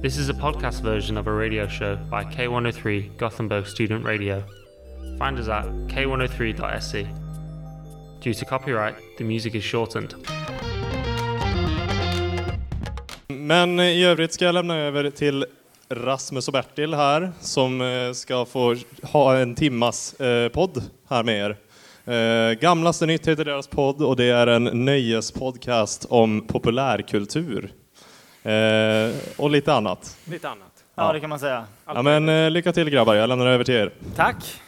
This is a podcast version of a radio show by K103 Gothenburg Student Radio. Find us at k103.se. Due to copyright, the music is shortened. Men i övrigt ska jag lämna över till Rasmus och Bertil här som eh, ska få ha en timmas eh, podd här med er. Eh, Gamlaste nytt heter deras podd och det är en nöjespodcast om populärkultur. Eh, och lite annat. Lite annat. Ja, det kan man säga. Ja, men eh, lycka till grabbar, jag lämnar över till er. Tack.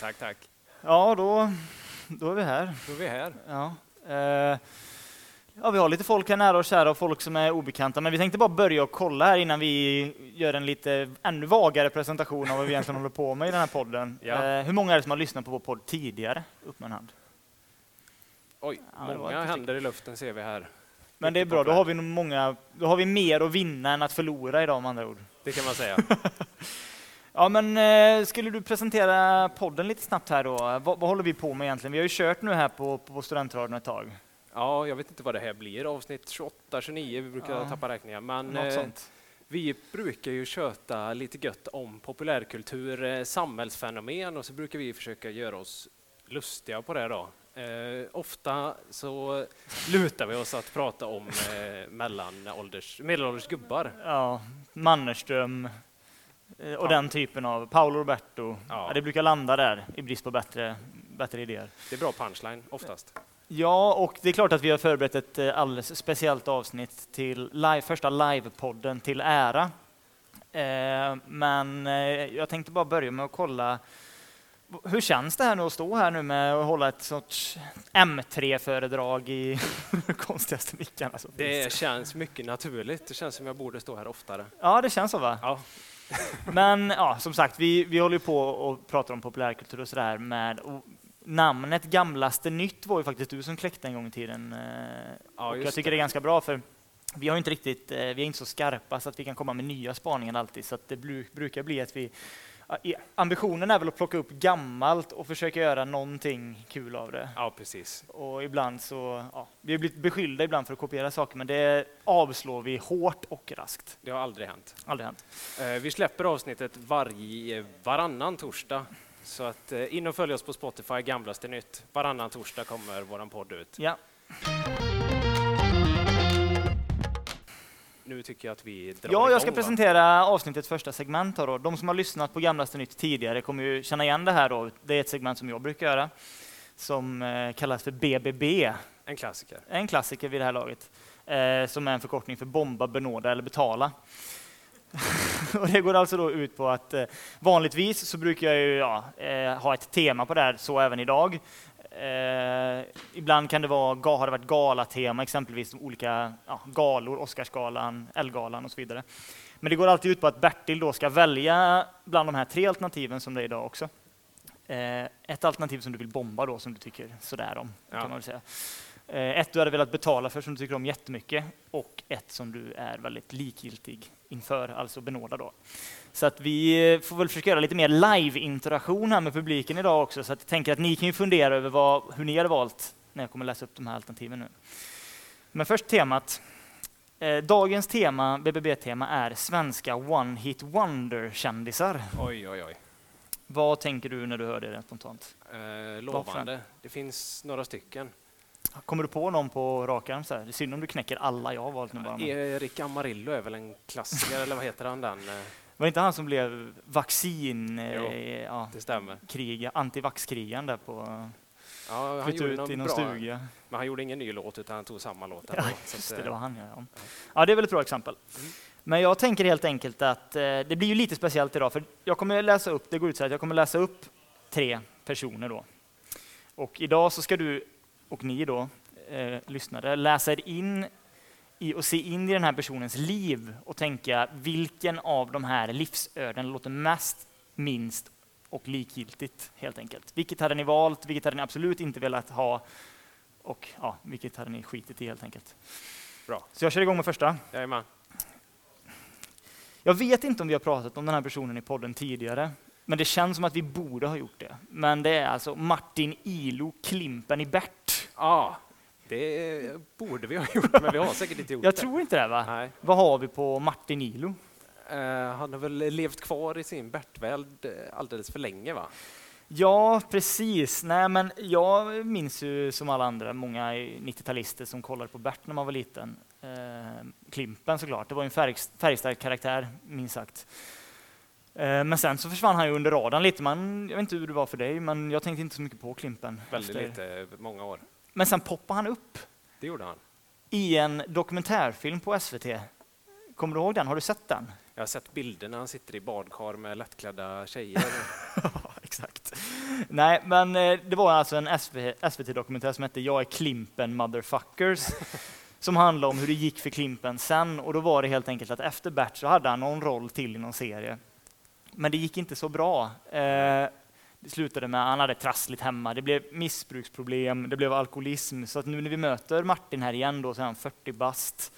Tack, tack. Ja, då, då är vi här. Då är vi här. Ja. Eh, ja, vi har lite folk här nära och kära och folk som är obekanta, men vi tänkte bara börja och kolla här innan vi gör en lite ännu vagare presentation av vad vi egentligen håller på med i den här podden. Ja. Eh, hur många är det som har lyssnat på vår podd tidigare? Upp med en hand. Oj, Ja, många händer i luften ser vi här. Men det är bra, då har vi många, då har vi mer att vinna än att förlora idag med andra ord. Det kan man säga. Ja, men eh, skulle du presentera podden lite snabbt här då? Vad, vad håller vi på med egentligen? Vi har ju kört nu här på, på Studentradion ett tag. Ja, jag vet inte vad det här blir. Avsnitt 28, 29, vi brukar Ja. tappa räkningen. Men eh, vi brukar ju köta lite gött om populärkultur, eh, samhällsfenomen och så brukar vi försöka göra oss lustiga på det då. Eh, ofta så lutar vi oss att prata om eh, mellanålders, medelålders gubbar. Ja, Mannerström eh, och Ja. den typen av, Paolo Roberto. Ja. Ja. det brukar landa där i brist på bättre, bättre idéer. Det är bra punchline oftast. Ja, och det är klart att vi har förberett ett eh, alldeles speciellt avsnitt till live, första livepodden till ära. Eh, men eh, jag tänkte bara börja med att kolla hur känns det här nu att stå här nu med att hålla ett sorts M3-föredrag i konstigaste mickarna finns? Det känns mycket naturligt. Det känns som jag borde stå här oftare. Ja, det känns så va? Ja, Men ja, som sagt, vi, vi håller på och pratar om populärkultur och sådär med och namnet Gamlaste Nytt var ju faktiskt du som kläckte en gång i tiden. eh, Ja, och jag tycker det är ganska bra för vi har inte riktigt, eh, vi är inte så skarpa så att vi kan komma med nya spaningar alltid så att det bru- brukar bli att vi Ambitionen är väl att plocka upp gammalt och försöka göra någonting kul av det. ja precis. Och ibland så, ja, vi har blivit beskyllda ibland för att kopiera saker men det avslår vi hårt och raskt. Det har aldrig hänt. Aldrig hänt. Eh, Vi släpper avsnittet varje, varannan torsdag. Så att eh, in och följ oss på Spotify, Gamlaste Nytt. Varannan torsdag kommer våran podd ut. Ja. Nu tycker jag att vi drar Ja, jag ska igång, va? presentera avsnittets första segment. Här då. De som har lyssnat på Gamlaste Nytt tidigare kommer ju känna igen det här. Då. Det är ett segment som jag brukar göra, som eh, kallas för BBB. En klassiker. En klassiker vid det här laget, eh, som är en förkortning för bomba, benåda eller betala. och det går alltså då ut på att eh, vanligtvis så brukar jag ju, ja, eh, ha ett tema på det här, så även idag. Eh, ibland kan det vara, har det varit galatema, exempelvis olika ja, galor, Oscarsgalan, Ellegalan och så vidare. Men det går alltid ut på att Bertil då ska välja bland de här tre alternativen som det är idag också. Eh, ett alternativ som du vill bomba då, som du tycker sådär om, Ja. kan man säga. Eh, Ett du hade velat betala för som du tycker om jättemycket och ett som du är väldigt likgiltig inför, alltså benåda då. Så att vi eh, får väl försöka göra lite mer live-interaktion här med publiken idag också, så att jag tänker att ni kan ju fundera över vad, hur ni hade valt när jag kommer läsa upp de här alternativen nu. Men först temat. Eh, Dagens tema, BBB-tema, är svenska one-hit wonder-kändisar. Oj, oj, oj. Vad tänker du när du hör det rent spontant? Eh, lovande. Det finns några stycken. Kommer du på någon på rak arm? så här? Det är synd om du knäcker alla jag har valt nu bara. Erik Amarillo är väl en klassiker, eller vad heter han den? Var det inte han som blev vaccin, Jo. eh, ja, Det stämmer. kriga, antivaxkrigaren där på Ja, han gjorde ut någon i någon bra, stuga? men han gjorde ingen ny låt utan han tog samma låt. Ja, just det, det var han ja. ja. Ja, det är väl ett bra exempel. Men jag tänker helt enkelt att eh, det blir ju lite speciellt idag, för jag kommer läsa upp, det går ut så här att jag kommer läsa upp tre personer då. Och idag så ska du och ni då, eh, lyssnare, läsa er in i och se in i den här personens liv och tänka vilken av de här livsöden låter mest, minst och likgiltigt helt enkelt. Vilket hade ni valt, vilket hade ni absolut inte velat ha och ja, vilket hade ni skitit i helt enkelt. Bra. Så jag kör igång med första. Jajamän. Jag vet inte om vi har pratat om den här personen i podden tidigare, men det känns som att vi borde ha gjort det. Men det är alltså Martin Ilo Klimpen i Bert. Ja, det borde vi ha gjort, men vi har säkert inte gjort Jag det. tror inte det va? Nej. Vad har vi på Martin Ilo? Eh, han har väl levt kvar i sin Bertvärld eh, alldeles för länge va? Ja, precis. Nej, men jag minns ju som alla andra många 90-talister som kollade på Bert när man var liten. Eh, Klimpen såklart, det var en färg, färgstark karaktär, minst sagt. Eh, men sen så försvann han ju under radarn lite. Man, jag vet inte hur det var för dig, men jag tänkte inte så mycket på Klimpen. Väldigt efter. lite, många år. Men sen poppade han upp Det gjorde han. i en dokumentärfilm på SVT. Kommer du ihåg den? Har du sett den? Jag har sett bilder när han sitter i badkar med lättklädda tjejer. Ja, exakt. Nej, men eh, det var alltså en SVT-dokumentär som hette Jag är Klimpen motherfuckers. som handlade om hur det gick för Klimpen sen. Och då var det helt enkelt att efter Bert så hade han någon roll till i någon serie. Men det gick inte så bra. Eh, det slutade med att han hade trassligt hemma. Det blev missbruksproblem, det blev alkoholism. Så att nu när vi möter Martin här igen då så är han 40 bast.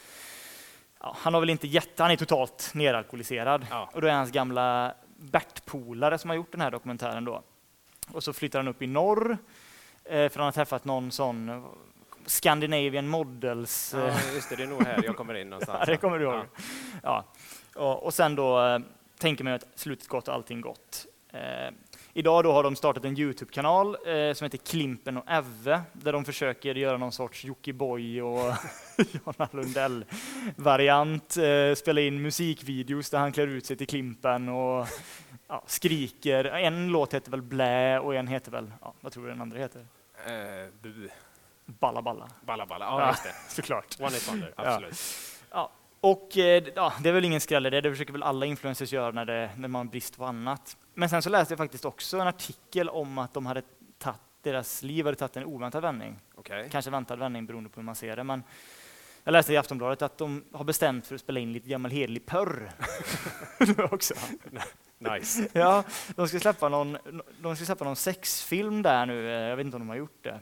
Ja, han har väl inte jätte, han är totalt neralkoholiserad. Ja. Och då är hans gamla Bert-polare som har gjort den här dokumentären då. Och så flyttar han upp i norr, eh, för han har träffat någon sån eh, Scandinavian Models. eh, Ja, just det, det är nog här jag kommer in någonstans. Ja, det kommer du ihåg. Ja. Ja. Och, och sen då eh, tänker man ju att slutet gott och allting gott. Idag då har de startat en Youtube-kanal eh, som heter Klimpen och Evve, där de försöker göra någon sorts Jockiboi och Jonna Lundell-variant. Eh, spela in musikvideos där han klär ut sig till Klimpen och ja, skriker. En låt heter väl Blä och en heter väl, ja, vad tror du den andra heter? Eh, bu. Balla Balla, Balla balla, ja, Ja. just det. såklart. One hit wonder, absolut. Ja, och eh, ja, det är väl ingen skräll det, det försöker väl alla influencers göra när, det, när man har brist på annat. Men sen så läste jag faktiskt också en artikel om att de hade tagit, deras liv hade tagit en oväntad vändning. Okej. Kanske väntad vändning beroende på hur man ser det. Men jag läste i Aftonbladet att de har bestämt för att spela in lite gammal hederlig porr. också. Nice. Ja, de ska släppa någon, de ska släppa någon sexfilm där nu, jag vet inte om de har gjort det.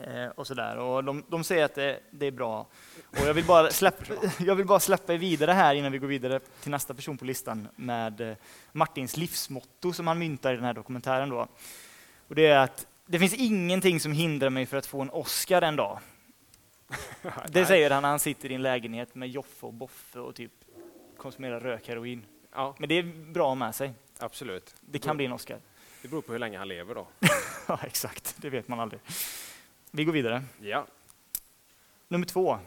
Eh, och sådär. Och de, de säger att det, det är bra. Och jag vill, bara släppa, jag vill bara släppa er vidare här innan vi går vidare till nästa person på listan med eh, Martins livsmotto som han myntar i den här dokumentären. Då. Och det är att det finns ingenting som hindrar mig för att få en Oscar en dag. Det säger han när han sitter i en lägenhet med Joffe och Boffe och typ konsumerar rökheroin. Ja, Men det är bra med sig. absolut. Det kan bli en Oscar. Det beror på hur länge han lever då. Ja, exakt. Det vet man aldrig. Vi går vidare. Ja, Nummer två.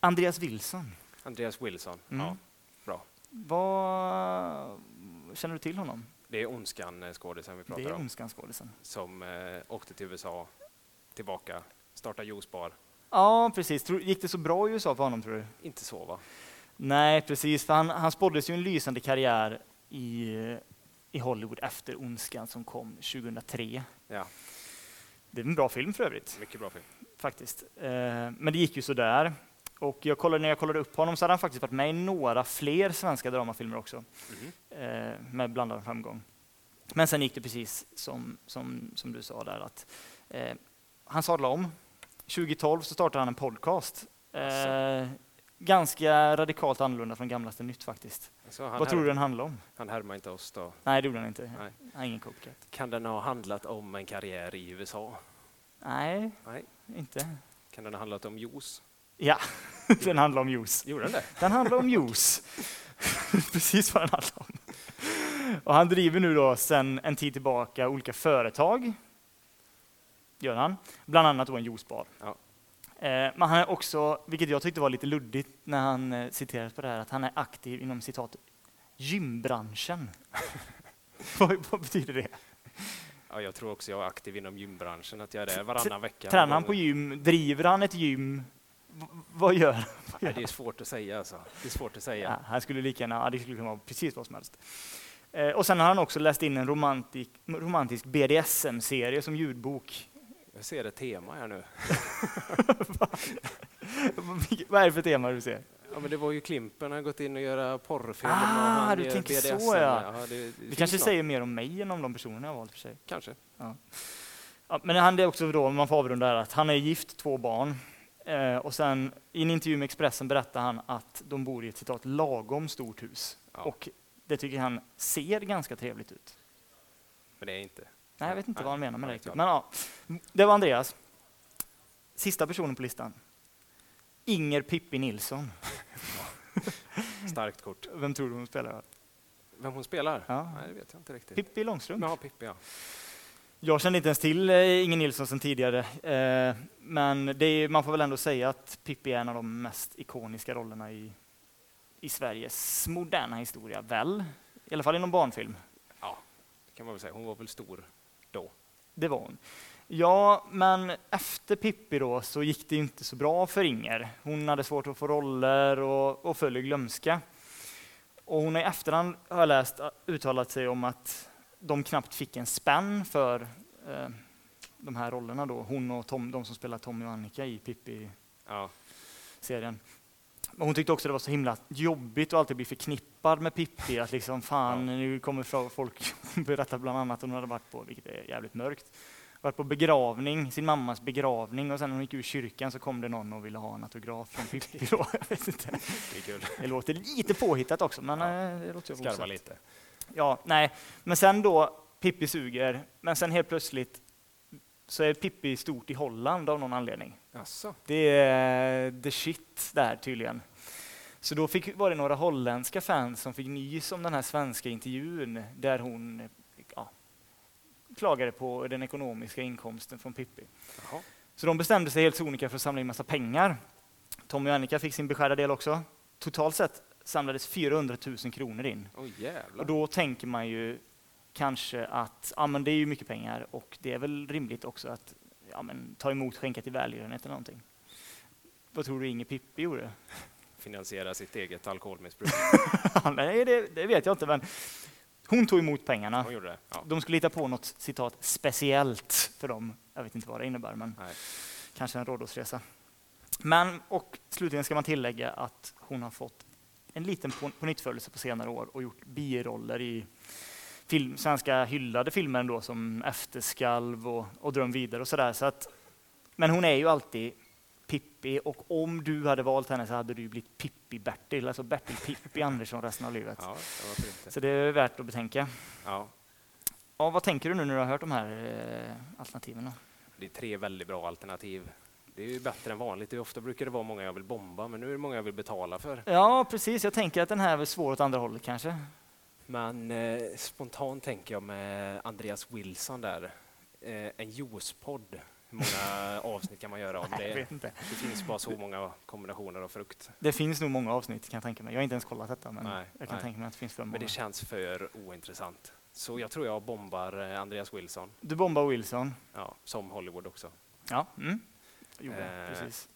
Andreas Wilson. Andreas Wilson. Mm. Ja, bra. Vad känner du till honom? Det är Ondskan-skådisen vi Det pratar är om. Ondskan-skådisen. Som eh, åkte till USA, tillbaka, startade juicebar. Ja, precis. Gick det så bra i USA för honom, tror du? Inte så va? Nej, precis. För han, han spåddes ju en lysande karriär i, i Hollywood efter Ondskan som kom 2003. Ja, Det är en bra film för övrigt. mycket bra film. faktiskt. Eh, men det gick ju sådär. Och jag kollade, när jag kollade upp honom så hade han faktiskt varit med i några fler svenska dramafilmer också, eh, med blandad framgång. Men sen gick det precis som, som, som du sa där, att eh, han sadlade om. 2012 så startade han en podcast. Eh, ganska radikalt annorlunda från Gamlaste Nytt faktiskt. Så han, Vad tror du den handlar om? han härmar inte oss då. Nej, det gjorde han inte. Nej. Har ingen copycat. Kan den ha handlat om en karriär i USA? Nej, Nej. inte. Kan den ha handlat om juice? Ja, den handlar om juice. Gjorde den det? Den handlar om juice. Precis vad den handlar om. Och han driver nu då sedan en tid tillbaka olika företag. Gör han. Bland annat då en juicebar. Ja. Eh, men han är också, vilket jag tyckte var lite luddigt när han eh, citerades på det här, att han är aktiv inom citat gymbranschen. vad, vad betyder det? Ja, jag tror också jag är aktiv inom gymbranschen, att jag är där varannan vecka. Tränar han på gym? Driver han ett gym? V- vad gör han? Det är svårt att säga alltså. Det är svårt att säga. Ja, han skulle lika gärna, det skulle kunna vara precis vad som helst. Eh, och sen har han också läst in en romantik, romantisk BDSM-serie som ljudbok. Jag ser ett tema här nu. vad är det för tema du ser? Ja, men det var ju Klimpen, han har gått in och göra porrfilm. Ah, du tänker så, BDSM. ja. det, det kanske något. säger mer om mig än om de personerna jag valt för sig. Kanske. Ja, men han är också då, om man får avrunda här, att han är gift, två barn. Eh, och sen i en intervju med Expressen berättar han att de bor i ett citat lagom stort hus. Ja. Och det tycker han ser ganska trevligt ut. Men det är inte. Nej, jag vet inte Nej, vad han menar med det riktigt. Men ja, det var Andreas. Sista personen på listan. Inger Pippi Nilsson. Starkt kort. Vem tror du hon spelar? Vem hon spelar? Ja. Nej, det vet jag inte riktigt. Pippi Långstrump. Ja, Pippi, ja. Jag kände inte ens till eh, Inge Nilsson sedan tidigare, eh, men är, man får väl ändå säga att Pippi är en av de mest ikoniska rollerna i, i Sveriges moderna historia, väl? I alla fall inom barnfilm. Det kan man väl säga. Hon var väl stor då. Det var hon. Ja, men efter Pippi då så gick det inte så bra för Inger. Hon hade svårt att få roller och, och föll i glömska. Och hon har i efterhand, har jag läst, uttalat sig om att de knappt fick en spänn för eh, de här rollerna då. Hon och Tom, de som spelar Tommy och Annika i Pippi-serien. Ja. Hon tyckte också det var så himla jobbigt att alltid bli förknippad med Pippi. Att liksom, fan, nu kommer folk berätta bland annat att hon hade varit på, vilket är jävligt mörkt, varit på begravning, sin mammas begravning och sen när hon gick ur kyrkan så kom det någon och ville ha en autograf från Pippi. Då. Jag vet inte. Det är kul. Det låter lite påhittat också, men Ja. eh, det låter ju Skarva osagt. lite. Ja, nej, men sen då, Pippi suger, men sen helt plötsligt så är Pippi stort i Holland av någon anledning. Jaså? Det är the shit där tydligen. Så då fick, var det några holländska fans som fick nys om den här svenska intervjun där hon ja, klagade på den ekonomiska inkomsten från Pippi. Jaha. Så de bestämde sig helt sonika för att samla in massa pengar. Tommy och Annika fick sin beskärda del också. Totalt sett samlades 400 000 kronor in. Jävlar. Och då tänker man ju kanske att ja, men det är ju mycket pengar och det är väl rimligt också att ja, men, ta emot skänka till välgörenhet eller någonting. Vad tror du Inge Pippi gjorde? Finansiera sitt eget alkoholmissbruk. Nej, det, det vet jag inte, men hon tog emot pengarna. Hon gjorde det? Ja. De skulle hitta på något citat speciellt för dem. Jag vet inte vad det innebär, men Nej. kanske en Rhodosresa. Men, och slutligen ska man tillägga att hon har fått en liten på- pånyttfödelse på senare år och gjort biroller i film, svenska hyllade filmer ändå, som Efterskalv och, och Dröm vidare och sådär. Så att, men hon är ju alltid Pippi och om du hade valt henne så hade du blivit Pippi-Bertil, alltså Bertil Pippi Andersson resten av livet. Ja, det. Så det är värt att betänka. Ja. Ja, vad tänker du nu när du har hört de här eh, alternativen? Då? Det är tre väldigt bra alternativ. Det är ju bättre än vanligt. Det är ofta brukar det vara många jag vill bomba, men nu är det många jag vill betala för. Ja, precis. Jag tänker att den här är svår åt andra hållet kanske. Men eh, spontant tänker jag med Andreas Wilson där. Eh, en juicepodd. Hur många avsnitt kan man göra om det? Det finns bara så många kombinationer av frukt. Det finns nog många avsnitt kan jag tänka mig. Jag har inte ens kollat detta, men Nej, jag kan nej. tänka mig att det finns för Men många. det känns för ointressant. Så jag tror jag bombar eh, Andreas Wilson. Du bombar Wilson. Ja, som Hollywood också. Ja, mm. Jo, Eh, precis.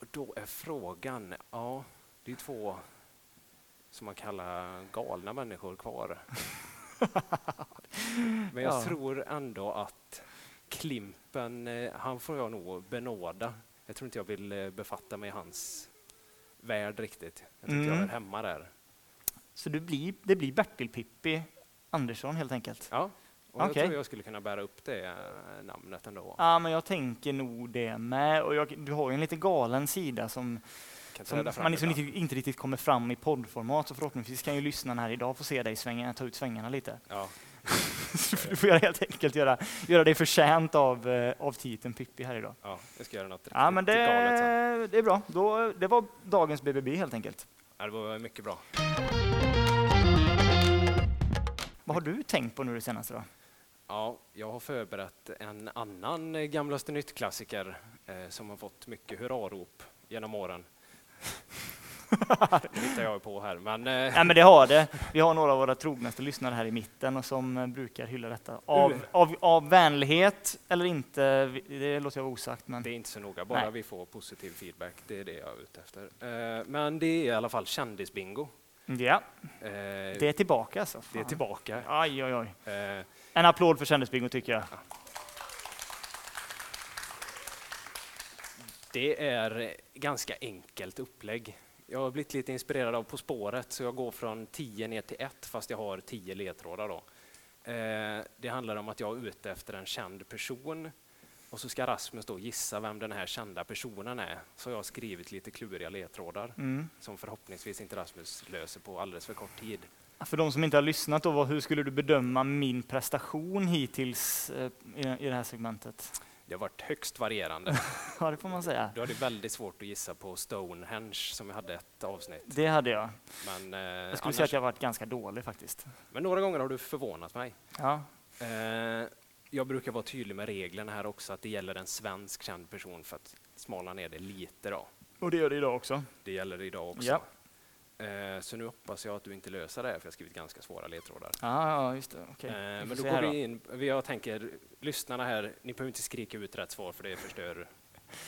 Och då är frågan, ja, det är två som man kallar galna människor kvar. Men jag Ja. tror ändå att Klimpen, eh, han får jag nog benåda. Jag tror inte jag vill eh, befatta mig i hans värld riktigt. Jag tycker Mm. jag är hemma där. Så det blir, det blir Bertil Pippi Andersson helt enkelt. Ja, och jag Okej. tror jag skulle kunna bära upp det eh, namnet ändå. Ja, men jag tänker nog det med. Och jag, du har ju en lite galen sida som, som man liksom inte, inte riktigt kommer fram i poddformat. Så förhoppningsvis kan ju lyssnarna här idag få se dig svänga, ta ut svängarna lite. Ja, du får göra- helt enkelt göra, göra dig förtjänt av, eh, av titeln Pippi här idag. ja, jag ska göra något riktigt Ja, men det, galet sen. det är bra. Då, det var dagens BBB helt enkelt. Ja, det var mycket bra. Vad har du tänkt på nu det senaste då? Ja, jag har förberett en annan eh, Gamlaste nytt-klassiker eh, som har fått mycket hurrarop genom åren. Det hittar jag på här, men eh, Nej men det har det. Vi har några av våra trognaste lyssnare här i mitten och som eh, brukar hylla detta. Av, Uh. av, av vänlighet eller inte, det låter jag vara osagt. Men det är inte så noga, bara Nej. vi får positiv feedback. Det är det jag är ute efter. Eh, men det är i alla fall kändisbingo. ja, det är tillbaka alltså. det är Fan. tillbaka. Aj, oj, oj. Eh, En applåd för Kändisbingo tycker jag. Det är ganska enkelt upplägg. Jag har blivit lite inspirerad av På spåret, så jag går från 10 ner till 1 fast jag har 10 ledtrådar. Då. Eh, det handlar om att jag är ute efter en känd person och så ska Rasmus då gissa vem den här kända personen är. Så jag har skrivit lite kluriga ledtrådar Mm. som förhoppningsvis inte Rasmus löser på alldeles för kort tid. För de som inte har lyssnat, då, hur skulle du bedöma min prestation hittills eh, i det här segmentet? Det har varit högst varierande. Ja, det får man säga. Du hade väldigt svårt att gissa på Stonehenge som vi hade ett avsnitt. Det hade jag. Men, eh, Jag skulle annars, säga att jag varit ganska dålig faktiskt. men några gånger har du förvånat mig. Ja, Eh, jag brukar vara tydlig med reglerna här också, att det gäller en svensk känd person för att smala ner det lite. Då. och det gör det idag också. Det gäller idag också. Ja. Eh, så nu hoppas jag att du inte löser det här, för jag har skrivit ganska svåra ledtrådar. Ja just det. Okej. Eh, men då går vi in. vi- Jag tänker, lyssnarna här, ni behöver inte skrika ut rätt svar för det förstör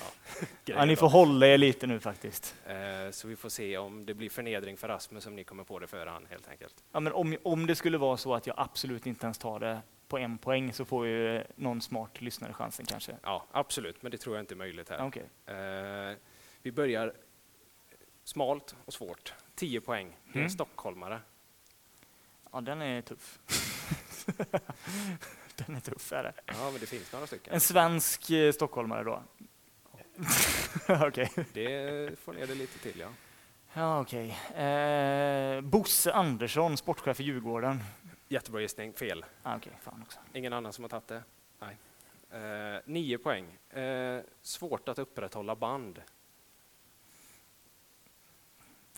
ja, Ja, ni då. får hålla er lite nu faktiskt. Eh, Så vi får se om det blir förnedring för Rasmus om ni kommer på det före han helt enkelt. Ja, men om, om det skulle vara så att jag absolut inte ens tar det på en poäng så får ju någon smart lyssnare chansen kanske. Ja, absolut, men det tror jag inte är möjligt här. Eh, Vi börjar smalt och svårt. 10 poäng. Det är en Mm. stockholmare. Ja, den är tuff. den är tuff, är det. Ja, men det finns några stycken. En svensk eh, stockholmare då? okej. Det får ner det lite till, ja. Ja, okej. Eh, Bosse Andersson, sportchef i Djurgården. Jättebra gissning. Fel. Ah, okej, fan också. Ingen annan som har tagit det? Nej. Eh, nio poäng. Eh, svårt att upprätthålla band.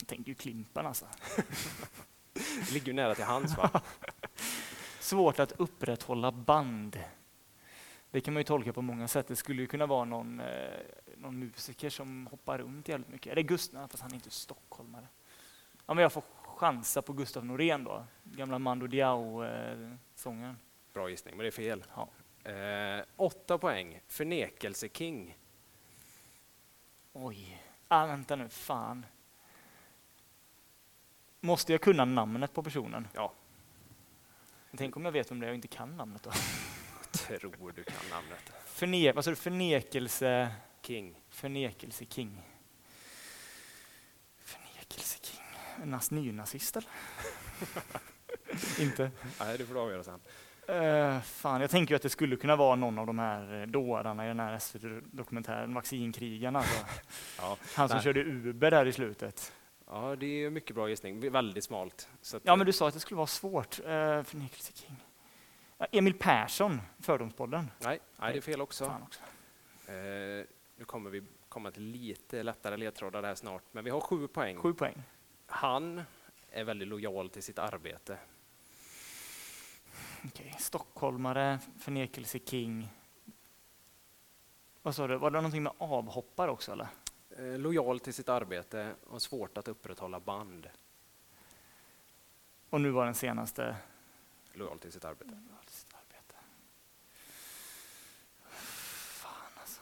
Jag tänkte ju Klimpen alltså. Det ligger ju nära till hands, va? Svårt att upprätthålla band. Det kan man ju tolka på många sätt. Det skulle ju kunna vara någon, eh, någon musiker som hoppar runt jävligt mycket. Är det Gustav? Fast han är inte stockholmare. Ja, men jag får chansa på Gustav Norén då. Gamla Mando Diao-sångaren. Bra gissning, men det är fel. Ja. Eh, åtta poäng. Förnekelseking. Oj. Ah, vänta nu, fan. Måste jag kunna namnet på personen? Ja. Tänk om jag vet vem det är och inte kan namnet då? Tror du kan namnet. Förne vad sa du? Förnekelse... King. Förnekelseking. Förnekelseking. En nas- nynazist eller? inte? Nej, det får du avgöra sen. Uh, fan, jag tänker ju att det skulle kunna vara någon av de här eh, dårarna i den här SVT-dokumentären, Vaccinkrigarna. Alltså. Ja. Han som Nej. körde Uber där i slutet. Ja, det är mycket bra gissning. Väldigt smalt. Ja, men du sa att det skulle vara svårt. Uh, Förnekelseking. Ja, Emil Persson, Fördomspodden. nej, nej, det är fel också. Också. Eh, nu kommer vi komma till lite lättare ledtrådar här snart, men vi har sju poäng. Sju poäng. Han är väldigt lojal till sitt arbete. Okej. Stockholmare, Förnekelseking. Vad sa du? Var det någonting med avhoppare också eller? Eh, lojal till sitt arbete och svårt att upprätthålla band. Och nu var den senaste. Lojal till sitt arbete. Fan alltså.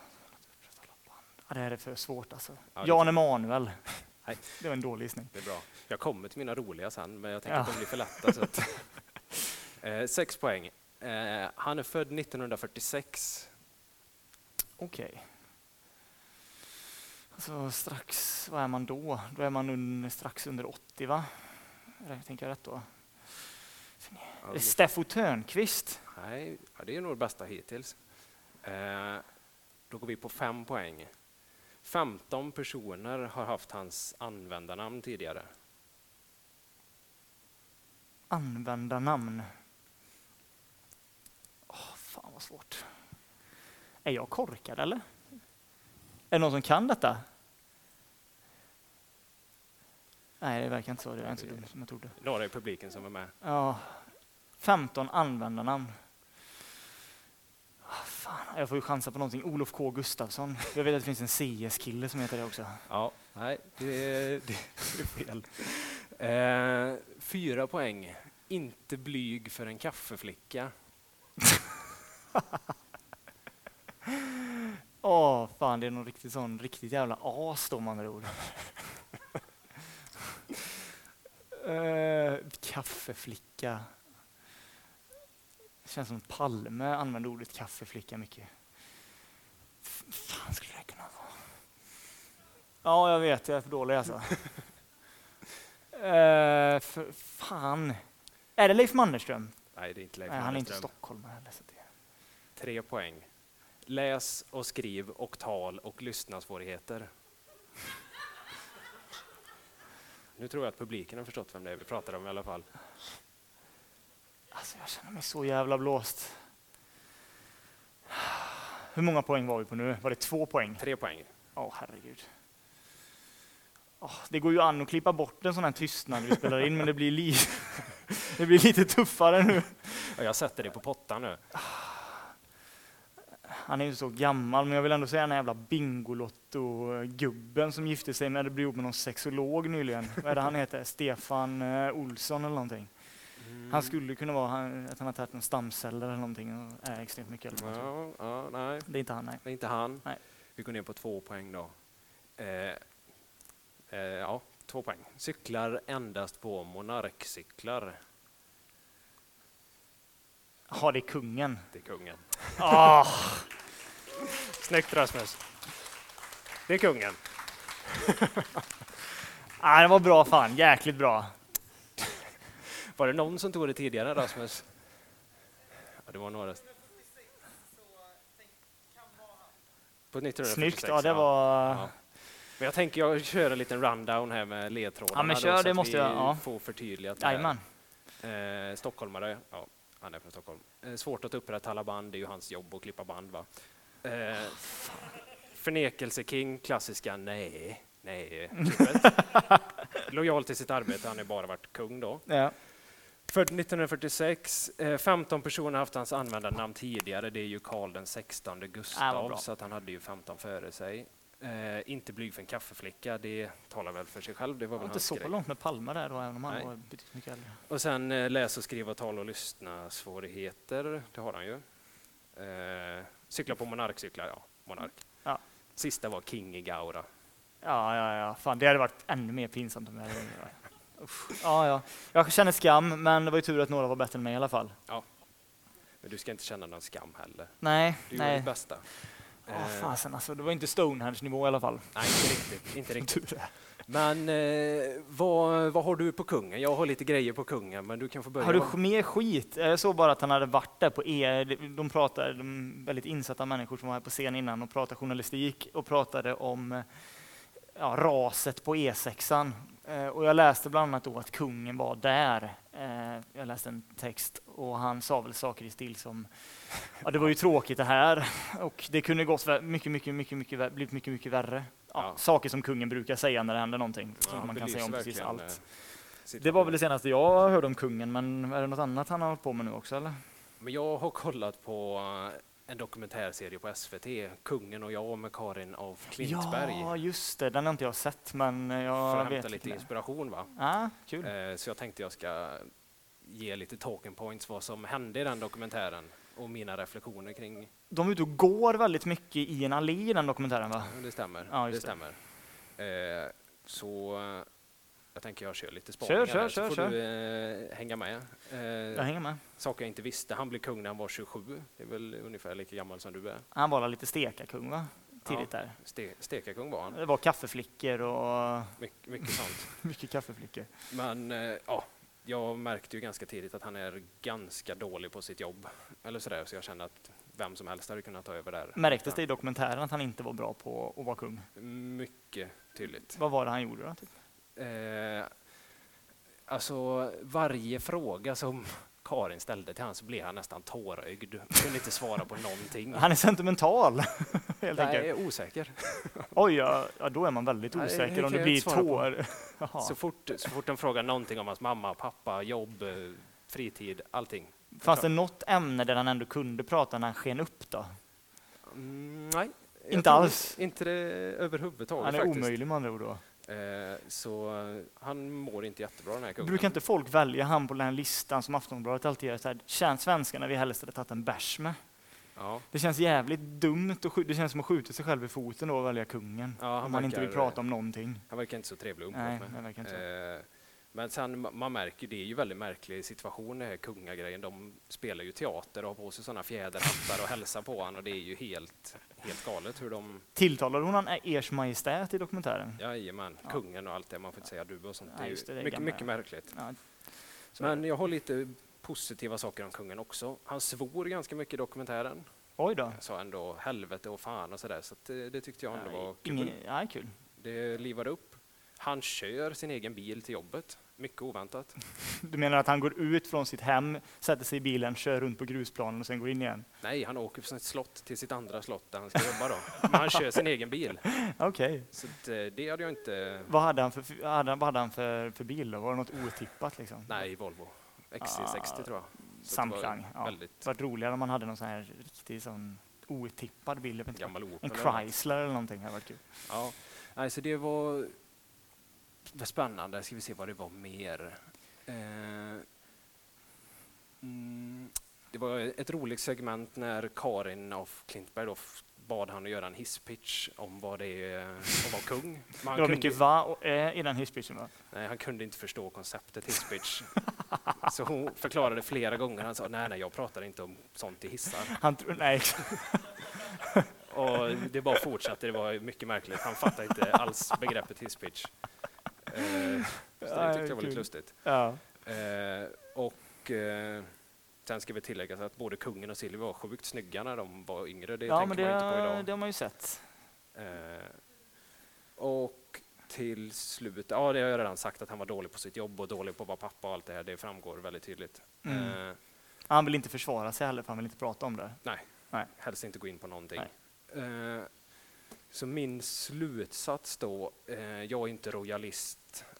Ja, det här är för svårt alltså. Ja, Jan Emanuel. Nej. Det var en dålig gissning. Det är bra. Jag kommer till mina roliga sen, men jag tänker Ja. att de blir för lätta. Så att, eh, sex poäng. Eh, han är född 1946. Okej. Alltså strax, vad är man då? Då är man un, strax under 80 va? Eller, Tänker jag rätt då? Ja, Steffo Törnqvist. nej, ja, det är nog det bästa hittills. Eh, då går vi på fem poäng. 15 personer har haft hans användarnamn tidigare. Användarnamn. Åh, fan vad svårt. Är jag korkad eller? Är det någon som kan detta? Nej, det verkar inte så. Det är inte så dumt som jag trodde. Några i publiken som är med. Ja, 15 användarnamn. Ah, Fan, jag får ju chansa på någonting. Olof K Gustafsson. Jag vet att det finns en CS-kille som heter det också. Ja, nej, det är, det är fel. Eh, fyra poäng. Inte blyg för en kaffeflicka. Åh, fan det är någon riktigt sån riktigt jävla as då med andra ord. Eh, kaffeflicka. Det känns som Palme använde ordet kaffeflicka mycket. F- fan skulle det kunna vara? Ja, jag vet, jag är för dålig alltså. Eh, för, fan. Är det Leif Mannerström? Nej, det är inte Leif Nej, han är inte Mannerström. stockholmare heller. Så det... Tre poäng. Läs och skriv och tal och lyssnarsvårigheter. Nu tror jag att publiken har förstått vem det är vi pratar om i alla fall. Alltså jag känner mig så jävla blåst. Hur många poäng var vi på nu? Var det två poäng? Tre poäng. Åh, herregud. Åh, det går ju an att klippa bort en sån här tystnad vi spelar in, men det blir, li det blir lite tuffare nu. Ja, jag sätter det på pottan nu. Han är ju så gammal, men jag vill ändå säga den här jävla Bingolotto-gubben som gifte sig med, det blev ihop med någon sexolog nyligen. Vad är det han heter? Stefan eh, Olsson eller någonting. Han skulle kunna vara han, att han har tagit någon stamceller eller någonting och är extremt mycket äldre. Ja, ja, nej, Det är inte han, nej. det är inte han. Nej. Vi går ner på två poäng då. Eh, eh, ja, två poäng. Cyklar endast på monarkcyklar. Ja, det är kungen. Det är kungen. Ah, Snyggt Rasmus. Det är kungen. ah, det var bra fan, jäkligt bra. Var det någon som tog det tidigare Rasmus? Ja, det var några. På 1946. Snyggt, ja det var... Ja. Men jag tänker jag kör en liten rundown här med ledtrådarna. Ja, men då, kör, så det måste jag, ja. får förtydligat. Jajamän. Eh, stockholmare, ja, han är från Stockholm. Eh, svårt att upprätthålla band, det är ju hans jobb att klippa band. Va? Eh, förnekelseking, klassiska nej, nej. Lojal till sitt arbete, han har bara varit kung då. Ja. Född 1946, eh, 15 personer har haft hans användarnamn tidigare. Det är ju Karl den 16 Ah, vad Gustav, bra. så att han hade ju 15 före sig. Eh, inte blyg för en kaffeflicka, det talar väl för sig själv. Det var väl inte så grej. långt med Palme där då, även om han Nej. var betydligt mycket äldre. Och sen eh, läs och skriva, tal och lyssna svårigheter. Det har han ju. Eh, cykla på monarkcyklar, ja. Monark. Ja. Sista var King i Gaura. Ja, ja, ja. Fan, det hade varit ännu mer pinsamt om jag hade... Ja, ja. Jag känner skam, men det var ju tur att några var bättre än mig i alla fall. Men du ska inte känna någon skam heller. Nej, Du gjorde nej. ditt bästa. Ja, Eh, fasen alltså. Det var inte Stonehenge-nivå i alla fall. nej, inte riktigt. Inte riktigt. Men eh, vad, vad har du på kungen? Jag har lite grejer på kungen, men du kan få börja. Har du mer skit? Jag såg bara att han hade varit där på E. De pratade, de väldigt insatta människor som var här på scen innan och pratade journalistik och pratade om ja, raset på E6. Eh, Och jag läste bland annat då att kungen var där. Eh, Jag läste en text och han sa väl saker i stil som ja, det var ju tråkigt det här och det kunde gått mycket, mycket, mycket, mycket, blivit mycket, mycket värre. Ja. Saker som kungen brukar säga när det händer någonting. Ja, man kan säga om precis allt. eh, Det var väl det senaste jag hörde om kungen, men är det något annat han har hållit på med nu också eller? Men jag har kollat på eh, en dokumentärserie på SVT, Kungen och jag med Karin af Klintberg. Ja, just det. Den har inte jag sett, men för jag att hämta lite inte. inspiration. Va? Ah, kul. Eh, Så jag tänkte jag ska ge lite talking points vad som hände i den dokumentären och mina reflektioner kring De är ute och går väldigt mycket i en allé i den dokumentären va? det stämmer. Ja, det stämmer. Eh, Så eh, jag tänker jag kör lite spaningar kör, här, så kör, får kör. du eh, hänga med. Eh, Jag hänger med. Saker jag inte visste. Han blev kung när han var 27. Det är väl ungefär lika gammal som du är. Han var lite stekarkung va? Tidigt där. Ste- Stekarkung var han. Det var kaffeflickor och Mycket, mycket sånt. mycket kaffeflickor. Men eh, ja, jag märkte ju ganska tidigt att han är ganska dålig på sitt jobb. Eller sådär, så jag kände att vem som helst hade kunnat ta över där. Märktes det i dokumentären att han inte var bra på att vara kung? Mycket tydligt. Vad var det han gjorde då? Typ? Eh, alltså varje fråga som Karin ställde till honom så blev han nästan tårögd. Kunde inte svara på någonting. Han är sentimental, helt Nej, enkelt. är osäker. Oj, ja, då är man väldigt Nej, osäker om det blir tår. Så fort, så fort de frågar någonting om hans mamma, pappa, jobb, fritid, allting. Fanns det något ämne där han ändå kunde prata när han sken upp då? Mm, nej. Inte alls? Inte det överhuvudtaget Han är faktiskt. omöjlig med andra ord då. Eh, så eh, han mår inte jättebra den här kungen. Brukar inte folk välja han på den här listan som Aftonbladet alltid gör? Så här, svenskarna vi helst hade tagit en bärs med? Ja, Det känns jävligt dumt och det känns som att skjuta sig själv i foten då och välja kungen. Ja, han om man inte vill verkar- prata om någonting. han verkar inte så trevlig att Nej, umgås med. verkar inte så. Eh, men sen, ma- man märker det är ju väldigt märklig situation det här kungagrejen. De spelar ju teater och har på sig sådana fjäderhattar och hälsar på honom och det är ju helt, helt galet hur de, Tilltalade hon han Ers Majestät i dokumentären? jajamän, Ja. kungen och allt det, man får inte säga du och sånt. Nej, Det det, är mycket, mycket märkligt. Ja, så Men jag har lite positiva saker om kungen också. Han svor ganska mycket i dokumentären. Oj då. Jag sa ändå helvete och fan och sådär, så att det, det tyckte jag ändå var kul. Ingen, ja, kul. Det livade upp. Han kör sin egen bil till jobbet. Mycket oväntat. Du menar att han går ut från sitt hem, sätter sig i bilen, kör runt på grusplanen och sen går in igen? Nej, han åker från ett slott till sitt andra slott där han ska jobba då. Men han kör sin egen bil. Okej. Så att, eh, det hade jag inte... Vad hade han, för, hade, vad hade han för, för bil då? Var det något otippat liksom? Nej, Volvo. XC60 tror jag. Så det Samklang. var Ja. Väldigt Det var roligare om man hade någon sån här riktig sån otippad bil. En. Chrysler eller någonting hade varit kul. Ja, nej, så det var var spännande. Ska vi se vad det var mer. Eh, mm, det var ett roligt segment när Karin af Klintberg då bad han att göra en hisspitch om vad det är att vara kung. Men han, Det var mycket va och ä i den hisspitchen va? nej, han kunde inte förstå konceptet hisspitch. så hon förklarade flera gånger. Han sa nej, nej, jag pratar inte om sånt i hissar. Han tro- nej, Och det bara fortsatte. Det var mycket märkligt. Han fattade inte alls begreppet hisspitch. Eh, så det tyckte jag var lite lustigt. ja. Eh, och eh, sen ska vi tillägga att både kungen och Silvia var sjukt snygga när de var yngre. Det ja, men det, man inte på idag. det har man ju sett. Eh, och till slut, ja det har jag redan sagt att han var dålig på sitt jobb och dålig på att vara pappa och allt det här. Det framgår väldigt tydligt. Mm. Eh, Han vill inte försvara sig heller, för han vill inte prata om det. helst inte gå in på någonting. Eh, så min slutsats då, jag är inte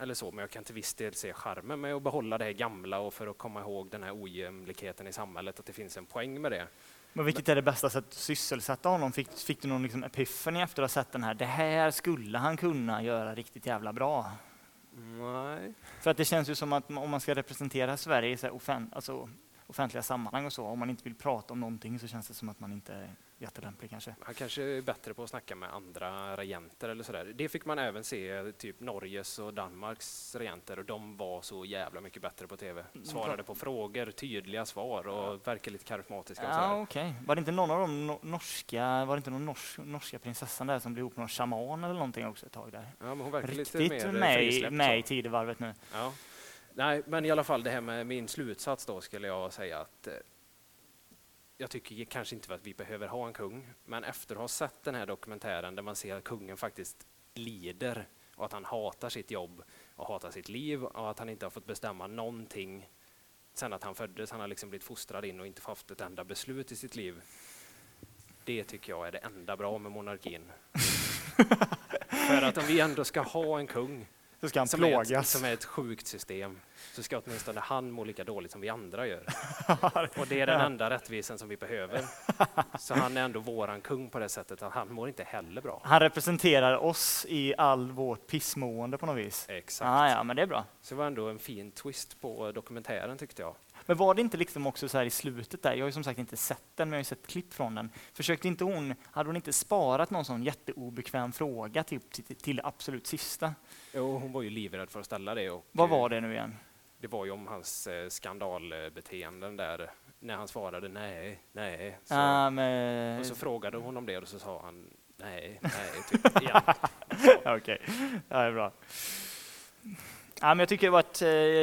eller så, men jag kan till viss del se charmen med att behålla det här gamla och för att komma ihåg den här ojämlikheten i samhället, att det finns en poäng med det. Men vilket är det bästa sättet att sysselsätta honom? Fick, fick du någon liksom epiphany efter att ha sett den här? Det här skulle han kunna göra riktigt jävla bra. Nej. För att det känns ju som att om man ska representera Sverige i så här offen, alltså, offentliga sammanhang och så, om man inte vill prata om någonting så känns det som att man inte jättelämplig kanske. Han kanske är bättre på att snacka med andra regenter eller sådär. Det fick man även se, typ Norges och Danmarks regenter och de var så jävla mycket bättre på TV. Svarade på frågor, tydliga svar och verkar lite karismatiska Ja, okej. Var det inte någon av de no- norska, var det inte någon nors, norska prinsessan där som blev ihop med någon shaman eller någonting också ett tag där? Ja, men hon verkar lite Riktigt mer med, med i tidevarvet nu. Ja. Nej, men i alla fall det här med min slutsats då skulle jag säga att eh, jag tycker kanske inte att vi behöver ha en kung, men efter att ha sett den här dokumentären där man ser att kungen faktiskt lider och att han hatar sitt jobb och hatar sitt liv och att han inte har fått bestämma någonting sen att han föddes. Han har liksom blivit fostrad in och inte haft ett enda beslut i sitt liv. Det tycker jag är det enda bra med monarkin. För att om vi ändå ska ha en kung Så ska han som är, ett, plågas. som är ett sjukt system så ska åtminstone han må lika dåligt som vi andra gör. Och det är den enda rättvisan som vi behöver. Så han är ändå våran kung på det sättet att han mår inte heller bra. Han representerar oss i all vårt pissmående på något vis. Exakt. Ah, ja, men det är bra. Så det var ändå en fin twist på dokumentären tyckte jag. Men var det inte liksom också så här i slutet där, jag har ju som sagt inte sett den, men jag har ju sett klipp från den. Försökte inte hon, hade hon inte sparat någon sån jätteobekväm fråga till, till det absolut sista? Jo, hon var ju livrädd för att ställa det. Och, Vad eh, var det nu igen? Det var ju om hans eh, skandalbeteenden där. När han svarade nej, nej. Så, Ah, men... och så frågade hon om det och så sa han nej, nej, typ igen. Okej, det är bra. Ja, men jag tycker det var ett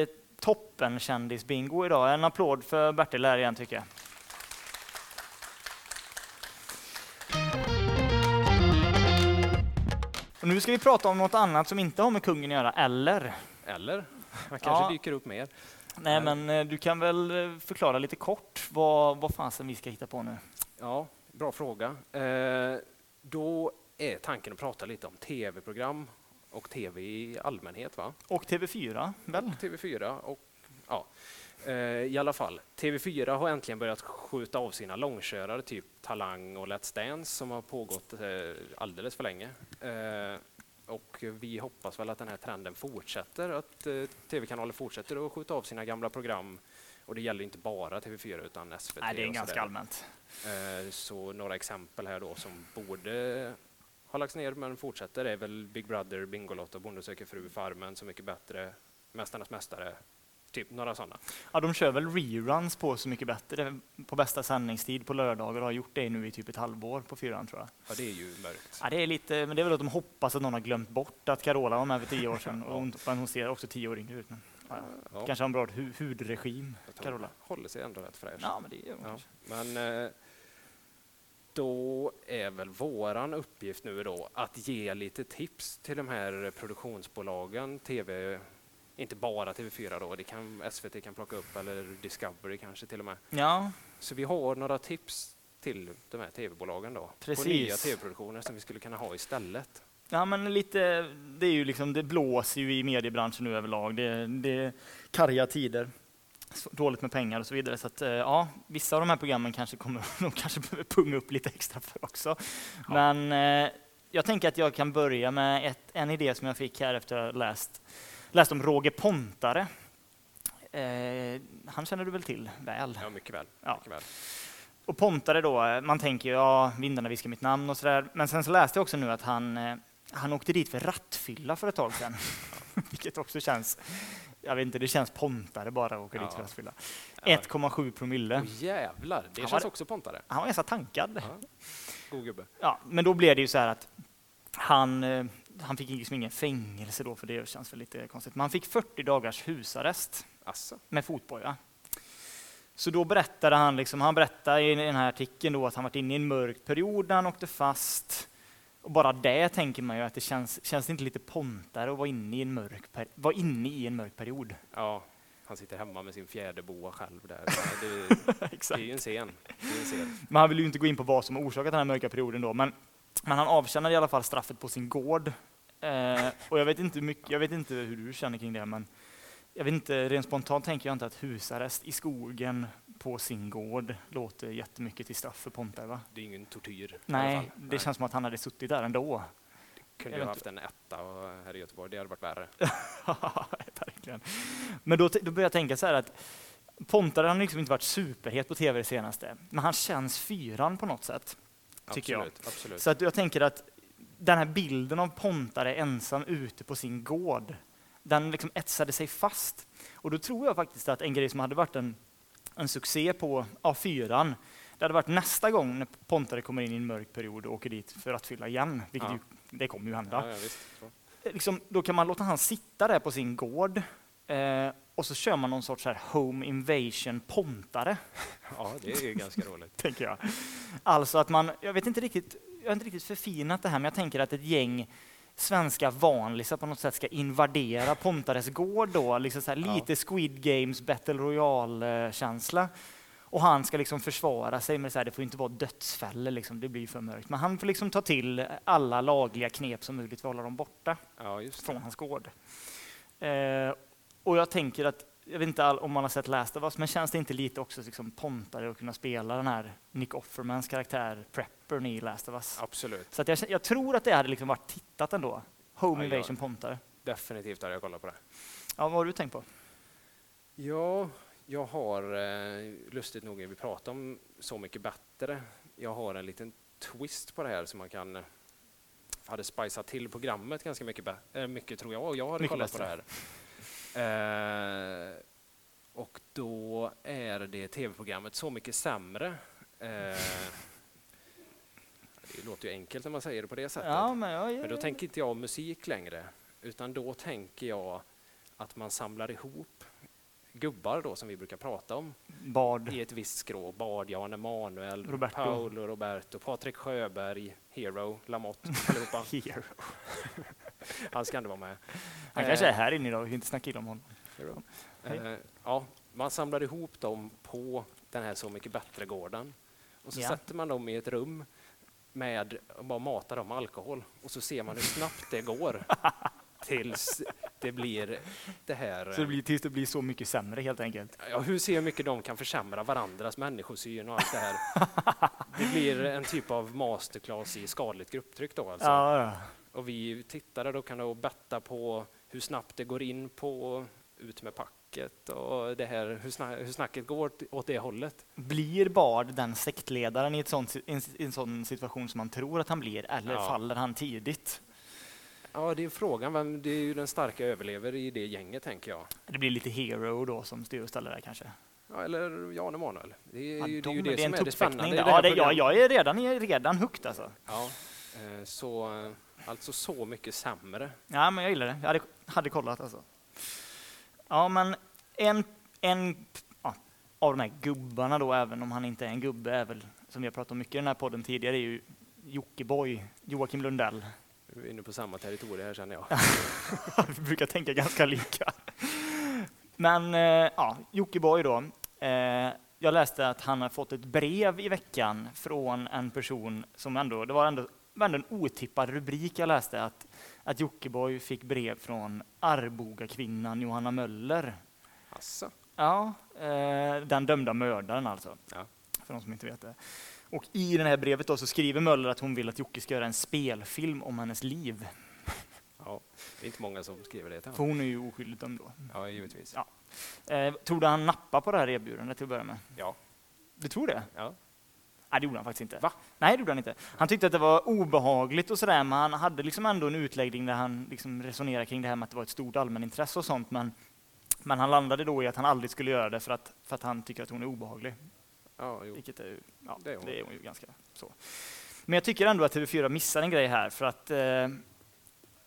eh, toppen kändisbingo idag. En applåd för Bertil här igen tycker jag. Och nu ska vi prata om något annat som inte har med kungen att göra, eller? Eller? Han kanske Ja. dyker upp mer. Nej, men eh, du kan väl eh, förklara lite kort vad, vad fasen vi ska hitta på nu? Ja, bra fråga. Eh, då är tanken att prata lite om tv-program och tv i allmänhet. Va? Och TV4, väl? TV4 och ja, i alla fall. TV4 har äntligen börjat skjuta av sina långkörare, typ Talang och Let's Dance som har pågått eh, alldeles för länge. Eh, och vi hoppas väl att den här trenden fortsätter, att eh, tv-kanaler fortsätter att skjuta av sina gamla program. Och det gäller inte bara TV4 utan SVT. Nej, det är ganska allmänt. Eh, Så några exempel här då som borde ha lagts ner men fortsätter är väl Big Brother, Bingolotto, Bonde söker fru, Farmen, Så mycket bättre, Mästarnas mästare, typ några sådana. Ja, de kör väl reruns på Så mycket bättre på bästa sändningstid på lördagar och har gjort det nu i typ ett halvår på fyran tror jag. Ja, det är ju mörkt. Ja, det är lite, men det är väl att de hoppas att någon har glömt bort att Carola var med för tio år sedan. Och hon, hon ser också tio år yngre ut. Men, ja, Ja, Kanske har en bra hu hudregim, Carola. Håller sig ändå rätt fräsch. Ja, men det gör Ja, men eh, då är väl våran uppgift nu då att ge lite tips till de här produktionsbolagen, tv inte bara TV4 då, det kan SVT kan plocka upp eller Discovery kanske till och med. Ja, Så vi har några tips till de här tv-bolagen då. Precis. På nya tv-produktioner som vi skulle kunna ha istället. Ja, men lite, det är ju liksom, det blåser ju i mediebranschen nu överlag. Det, det är karga tider, dåligt med pengar och så vidare. Så att, eh, ja, vissa av de här programmen kanske kommer, de kanske behöver punga upp lite extra för också. Men eh, jag tänker att jag kan börja med ett, en idé som jag fick här efter att ha läst, läst om Roger Pontare. Eh, han känner du väl till väl? Ja, mycket väl. Ja. Mycket väl. Och Pontare då, eh, man tänker ju ja, vindarna viskar mitt namn och sådär. Men sen så läste jag också nu att han, eh, han åkte dit för rattfylla för ett tag sedan. Vilket också känns, jag vet inte, det känns Pontare bara att åka dit för Ja. rattfylla. Ja. 1,7 promille. Åh, jävlar, det Han känns var- också pontare. Han var ganska tankad. Ja. God gubbe. Ja, men då blev det ju så här att han, eh, han fick liksom ingen fängelse då, för det känns väl lite konstigt. Men han fick 40 dagars husarrest. Asså. med fotboja. Så då berättade han, liksom, han berättade i den här artikeln då att han varit inne i en mörk period när han åkte fast. Och bara det tänker man ju att det känns, känns det inte lite pontare att vara inne i en mörk, vara inne i en mörk period. Ja, han sitter hemma med sin fjäderboa själv där. Det, det är ju en scen. Det är en scen. Men han vill ju inte gå in på vad som har orsakat den här mörka perioden då. Men, men han avtjänade i alla fall straffet på sin gård. Eh, och jag vet, inte hur mycket, jag vet inte hur du känner kring det, men jag vet inte, rent spontant tänker jag inte att husarrest i skogen på sin gård låter jättemycket till straff för Pontare, va? Det är ingen tortyr. Nej, det känns som att han hade suttit där ändå. Kunde jag ju vet haft en etta och- här i Göteborg. Det hade varit värre. Verkligen. Men då, då börjar jag tänka så här att Pontare har liksom inte varit superhet på tv det senaste, men han känns fyran på något sätt. Tycker jag. absolut, Absolut. Så att jag tänker att den här bilden av Pontare ensam ute på sin gård, den liksom etsade sig fast. Och då tror jag faktiskt att en grej som hade varit en, en succé på A4, det hade varit nästa gång när Pontare kommer in i en mörk period och åker dit för att fylla igen, vilket Ja. ju, det kommer ju hända. Ja, ja, visst. Så. liksom, då kan man låta han sitta där på sin gård eh, och så kör man någon sorts här home invasion pontare, Ja, det är ju ganska roligt. tänker jag. Alltså att man, jag vet inte riktigt, jag har inte riktigt förfinat det här, men jag tänker att ett gäng svenska vanlisar på något sätt ska invadera Pontares gård då, liksom så här Ja. lite Squid Games Battle Royale-känsla. Och han ska liksom försvara sig med så här, det får inte vara dödsfällor, liksom, det blir för mörkt. Men han får liksom ta till alla lagliga knep som möjligt för att hålla dem borta Ja, från hans gård. Eh, och jag tänker att, jag vet inte all, om man har sett Last of Us, men känns det inte lite också liksom pontare att kunna spela den här Nick Offermans karaktär, Preppern i Last of Us? Absolut. Så jag, jag tror att det hade liksom varit tittat ändå. Home Ja. Invasion pontare. Definitivt hade jag kollat på det. Ja, vad har du tänkt på? Ja, jag har, eh, lustigt nog, vi pratar om Så mycket bättre. Jag har en liten twist på det här som man kan eh, hade spicat till programmet ganska mycket, eh, mycket tror jag, och jag hade Mycket kollat på det här. Eh, och då är det tv-programmet Så mycket sämre. Eh, det låter ju enkelt när man säger det på det sättet. Ja, men, jag, Men då tänker inte jag musik längre, utan då tänker jag att man samlar ihop gubbar då som vi brukar prata om Bard. i ett visst skrå. Bard, Jan Emanuel, Roberto. Paolo Roberto, Patrik Sjöberg, Hero, Lamotte, allihopa. Han ska ändå vara med. Han kanske är här inne idag, vi kan inte snacka illa om honom. Hej. Eh, ja, man samlar ihop dem på den här Så mycket bättre-gården. Och så Ja. sätter man dem i ett rum med, och bara matar dem med alkohol. Och så ser man hur snabbt det går tills det blir det här. Så det blir, tills det blir så mycket sämre helt enkelt. Ja, hur ser mycket de kan försämra varandras människosyn och allt det här. Det blir en typ av masterclass i skadligt grupptryck då alltså. Ja, ja. Och vi tittare då kan då betta på hur snabbt det går in på ut med packet och det här, hur, sna hur snacket går åt det hållet. Blir Bard den sektledaren i, ett sånt, i en, i en sån situation som man tror att han blir, eller Ja. faller han tidigt? Ja, det är frågan. Vem, det är ju den starka överlever i det gänget, tänker jag. Det blir lite hero då som styr och ställer där kanske. Ja, eller Jan Emanuel. Det är Ja, ju det, de- ju det, är som en är det spännande det Ja, det, ja, programmet. jag är redan, jag är redan hooked alltså. Ja, eh, så, eh, alltså så mycket sämre. Ja, men jag gillar det. Jag hade, hade kollat alltså. Ja, men en, en ja, av de här gubbarna då, även om han inte är en gubbe, är väl, som vi har pratat om mycket i den här podden tidigare, är ju Jockiboi, Joakim Lundell. Vi är inne på samma territorium här känner jag. vi brukar tänka ganska lika. Men eh, ja, Jockiboi då. Eh, jag läste att han har fått ett brev i veckan från en person som ändå, det var ändå, ändå en otippad rubrik jag läste, att, att Jockiboi fick brev från Arboga-kvinnan Johanna Möller. Asså. Ja, eh, den dömda mördaren alltså. Ja. För de som inte vet det. Och i det här brevet då så skriver Möller att hon vill att Jocke ska göra en spelfilm om hennes liv. Ja, det är inte många som skriver det till För honom. hon är ju oskyldigt dömd då. Ja, givetvis. Ja. Eh, tror du han nappar på det här erbjudandet till att börja med? Ja. Du tror det? Ja. Nej, det gjorde han faktiskt inte. Va? Nej, det gjorde han inte. Han tyckte att det var obehagligt och sådär, men han hade liksom ändå en utläggning där han liksom resonerade kring det här med att det var ett stort allmänintresse och sånt, men, men han landade då i att han aldrig skulle göra det för att, för att han tycker att hon är obehaglig. Ja, jo. Vilket är, ja, Det är det är hon ju ganska så. Men jag tycker ändå att TV4 missar en grej här, för att, eh,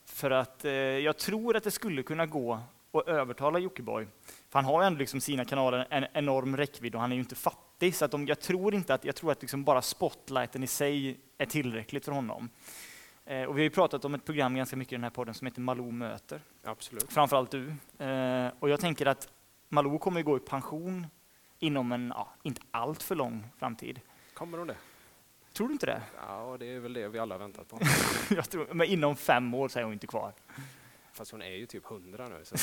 för att eh, jag tror att det skulle kunna gå att övertala Jockiboi. För han har ju ändå liksom sina kanaler en enorm räckvidd och han är ju inte fattig. Så att de, jag tror inte att, jag tror att liksom bara spotlighten i sig är tillräckligt för honom. Eh, och vi har ju pratat om ett program ganska mycket i den här podden som heter Malou möter. Absolut. Framförallt du. Eh, och jag tänker att Malou kommer ju gå i pension inom en, ja, inte allt för lång framtid. Kommer hon det? Tror du inte det? Ja, det är väl det vi alla väntat på. Tror, men inom fem år så är hon inte kvar. Fast hon är ju typ 100 nu.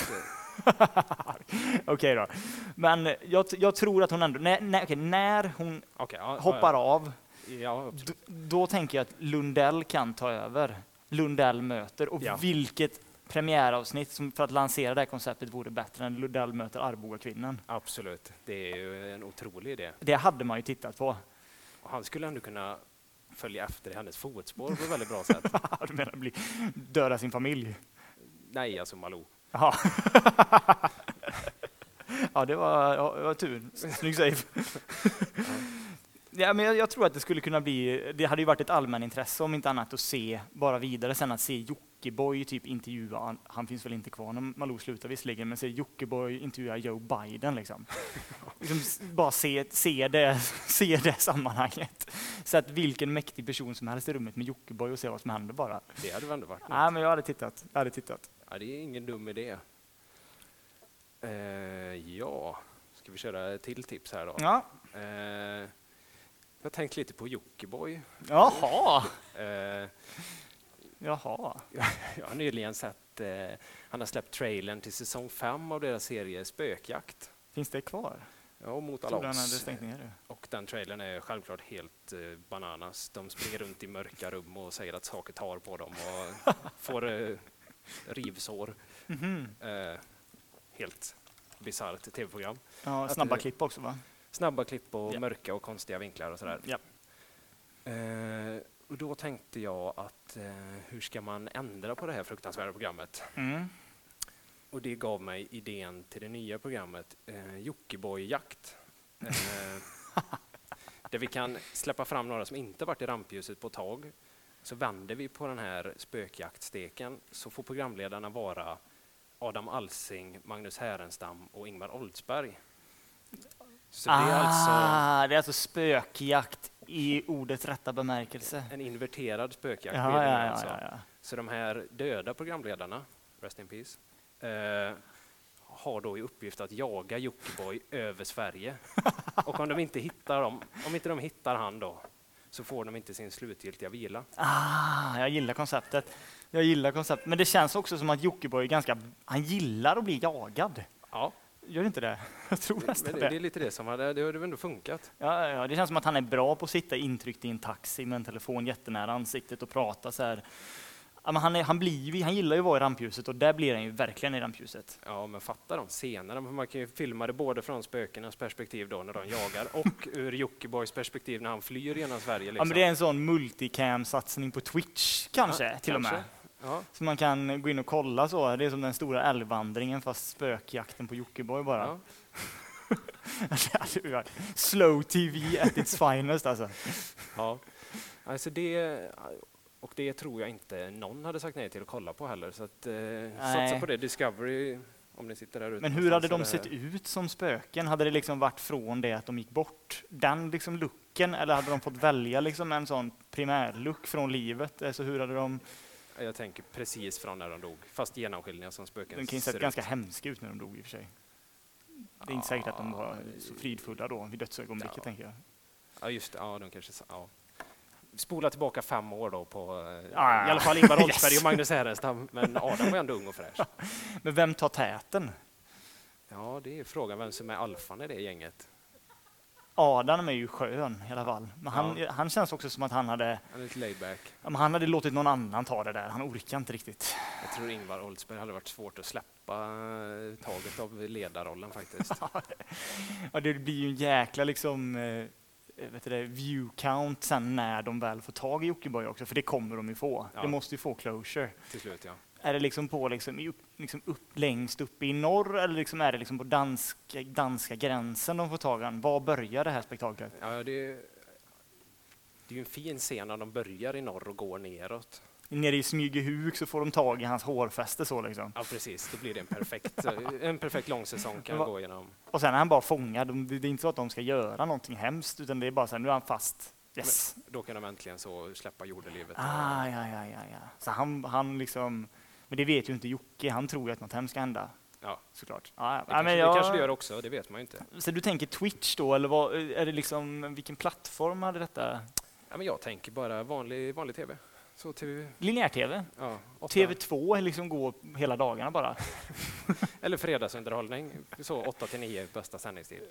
Okej då. Men jag, jag tror att hon ändå, när, när, okej, när hon Okej, ja, hoppar av, Ja, ja, d- då tänker jag att Lundell kan ta över. Lundell möter. Och vilket premiäravsnitt som för att lansera det här konceptet vore bättre än Lundell möter Arboga-kvinnan. absolut. Det är ju en otrolig idé. Det hade man ju tittat på. Och han skulle ändå kunna följa efter i hennes fotspår på ett väldigt bra sätt. du menar bli, döda sin familj? Nej, alltså Malou. Jaha. ja, det var, ja, det var tur. Snygg save. Ja, men jag, jag tror att det skulle kunna bli, det hade ju varit ett allmänintresse om inte annat att se, bara vidare sen att se Jockiboi typ intervjua, han, han finns väl inte kvar när Malou slutar visserligen, men se Jockiboi intervjua Joe Biden liksom. liksom bara se, se, det, se det sammanhanget. Så att vilken mäktig person som helst i rummet med Jockiboi och se vad som händer bara. Det hade väl ändå varit. Nej, men jag hade tittat. Jag hade tittat. Ja, det är ingen dum idé. Eh, ja, ska vi köra ett till tips här då? Ja. Eh, jag har tänkt lite på Jockiboi. Jaha. Eh, Jaha. jag har nyligen sett, eh, han har släppt trailern till säsong 5 av deras serie Spökjakt. Finns det kvar? Ja, mot alla hade odds. Och den trailern är självklart helt eh, bananas. De springer runt i mörka rum och säger att saker tar på dem och får eh, rivsår. Mhm. Eh, helt bisarrt tv-program. Ja, Att snabba det- klipp också va? Snabba klipp och Ja. mörka och konstiga vinklar och sådär. Ja. Och då tänkte jag att eh, hur ska man ändra på det här fruktansvärda programmet? Mm. Och det gav mig idén till det nya programmet eh, Jockiboi-jakt. Eh, där vi kan släppa fram några som inte varit i rampljuset på ett tag. Så vänder vi på den här spökjaktsteken så får programledarna vara Adam Alsing, Magnus Härenstam och Ingmar Oldsberg. Så det är alltså ah, det är alltså spökjakt i ordets rätta bemärkelse. en inverterad spökjakt. Ja, det ja, ja, alltså. Så de här döda programledarna, Rest in Peace, eh, har då i uppgift att jaga Jockiboi över Sverige. Och om de inte hittar dem, om inte de hittar han då, så får de inte sin slutgiltiga vila. Ah, jag gillar konceptet. Jag gillar konceptet. Men det känns också som att Jockiboi är ganska, han gillar att bli jagad. Ja, Gör inte det? Jag tror nästan det, det. är lite det som har, det har ändå funkat. Ja, ja, det känns som att han är bra på att sitta intryckt i en taxi med en telefon jättenära ansiktet och prata så här. Ja, men han, är, han, blir, han gillar ju att vara i rampljuset och där blir han ju verkligen i rampljuset. Ja, men fatta de scenerna. Man kan ju filma det både från spökenas perspektiv då när de jagar och ur Jockibois perspektiv när han flyr genom Sverige. Ja, Liksom. men det är en sån multicam-satsning på Twitch kanske, Ja, till och med. Ja, Så man kan gå in och kolla så. Det är som den stora älgvandringen fast spökjakten på Jockiboi bara. ja. Varit Slow TV at its finest alltså. Ja, alltså det, och det tror jag inte någon hade sagt nej till att kolla på heller. Så att, eh, satsa på det. Discovery, om ni sitter där ute. Men hur hade de sett ut som spöken? Hade det liksom varit från det att de gick bort? Den liksom looken? Eller hade de fått välja liksom en sån primärlook från livet? Alltså hur hade de... Jag tänker precis från när de dog, fast genomskinliga som spöken De kan ju ut. ganska hemska ut när de dog i och för sig. Det är inte säkert att de var så fridfulla då vid dödsögonblicket, Ja. tänker jag. Ja, just det. Ja, de kanske... Ja. Spola tillbaka fem år då på eh, Ja, i alla fall Ingvar yes. Oldsberg och Magnus Härenstam. Men Adam var ändå ung och fräsch. Men vem tar täten? Ja, det är frågan vem som är alfan i det gänget. Adam är ju skön i alla fall. Men han, Ja. han känns också som att han hade, Han är lite laid back. ja, han hade låtit någon annan ta det där. Han orkar inte riktigt. Jag tror Ingvar Oldsberg hade varit svårt att släppa eh, taget av ledarrollen faktiskt. Ja, det blir ju en jäkla liksom, eh, vet du det, view count sen när de väl får tag i Jockiboi också, för det kommer de ju få. Ja. Det måste ju få closure. Till slut, ja. Är det liksom på liksom, liksom upp, längst uppe i norr eller liksom är det liksom på danska, danska gränsen de får tag i honom? Var börjar det här spektaklet? ja det, är, det är en fin scen när de börjar i norr och går neråt. Nere i Smygehuk så får de tag i hans hårfäste så liksom. Ja, precis. Då blir det en perfekt, en perfekt långsäsong kan gå igenom. Och sen är han bara fångad. De- Det är inte så att de ska göra någonting hemskt utan det är bara så här, nu är han fast. Yes. Då kan de äntligen så släppa jordelivet. Ah, ja, ja, ja, ja. Så han, han liksom, men det vet ju inte Jocke. Han tror ju att något hemskt ska hända. Ja. Såklart. Ja. Det, Ja, kanske, men det jag- kanske det gör också, det vet man ju inte. Så du tänker Twitch då, eller vad, är det liksom, vilken plattform hade detta? Ja, men jag tänker bara vanlig, vanlig tv. Så TV, Linjär-tv? ja, åtta. TV2 liksom går hela dagarna bara? Eller fredagsunderhållning. Så 8 till 9 bästa sändningstid.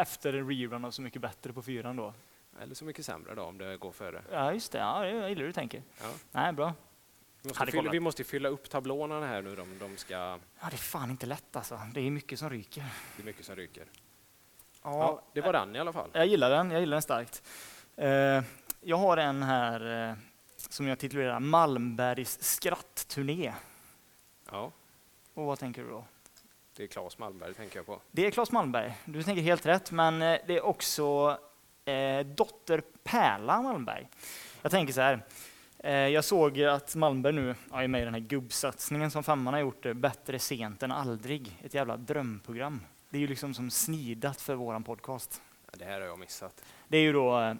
Efter en rerun av Så mycket bättre på fyran då? Eller så mycket sämre då om det går före. Ja, just det. Ja, jag gillar hur du tänker. Ja. Nej, bra. Vi måste, fylla, vi måste fylla upp tablåerna här nu. De, de ska, Ja, det är fan inte lätt alltså. Det är mycket som ryker. det är mycket som ryker. Ja, Ja, det var den i alla fall. Jag gillar den, jag gillar den starkt. Eh, jag har en här eh, som jag titulerar Malmbergs skrattturné. Ja, Och vad tänker du då? det är Claes Malmberg tänker jag på. Det är Claes Malmberg, du tänker helt rätt, men eh, det är också eh, dotter Pärla Malmberg. Jag tänker så här, jag såg att Malmberg nu ja, är med i den här gubbsatsningen som Femman har gjort, eh, Bättre sent än aldrig. Ett jävla drömprogram. Det är ju liksom som snidat för våran podcast. Ja, Det här har jag missat. Det är ju då eh,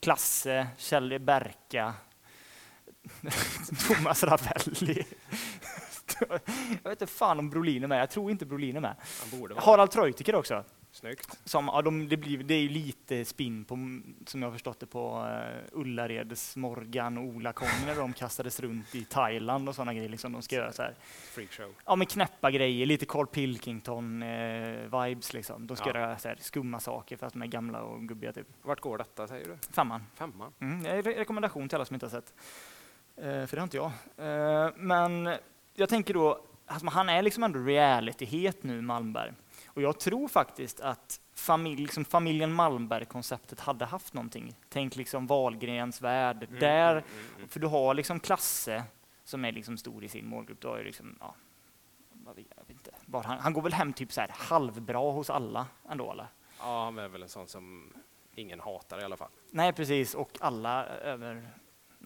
Klasse, Kjell Berka, Thomas Ravelli. Jag vet inte fan om Brolin är med, jag tror inte Brolin är med. Harald Treutiger också. Snyggt. Som, ja, de, det, blir, det är ju lite spinn på, som jag har förstått det, på uh, Ullareds Morgan och Ola Kongen när de kastades runt i Thailand och sådana grejer. Liksom de ska göra så här. Freakshow. Ja, men knäppa grejer, lite Carl Pilkington-vibes liksom. De ska Ja. göra så här, skumma saker för att de är gamla och gubbiga typ. Vart går detta säger du? Femman. Femman? Mm, re- rekommendation till alla som inte har sett. Eh, för det har inte jag. Eh, men jag tänker då, alltså, han är liksom ändå reality-het nu, Malmberg. Och jag tror faktiskt att familj, liksom familjen Malmberg-konceptet hade haft någonting. Tänk liksom Wahlgrens värld. Mm, Där, mm, mm, mm. för du har liksom Klasse som är liksom stor i sin målgrupp. Du har ju liksom, ja, inte. Bara, han, han går väl hem typ så här halvbra hos alla ändå eller? Ja, han är väl en sån som ingen hatar i alla fall. Nej precis, och alla över,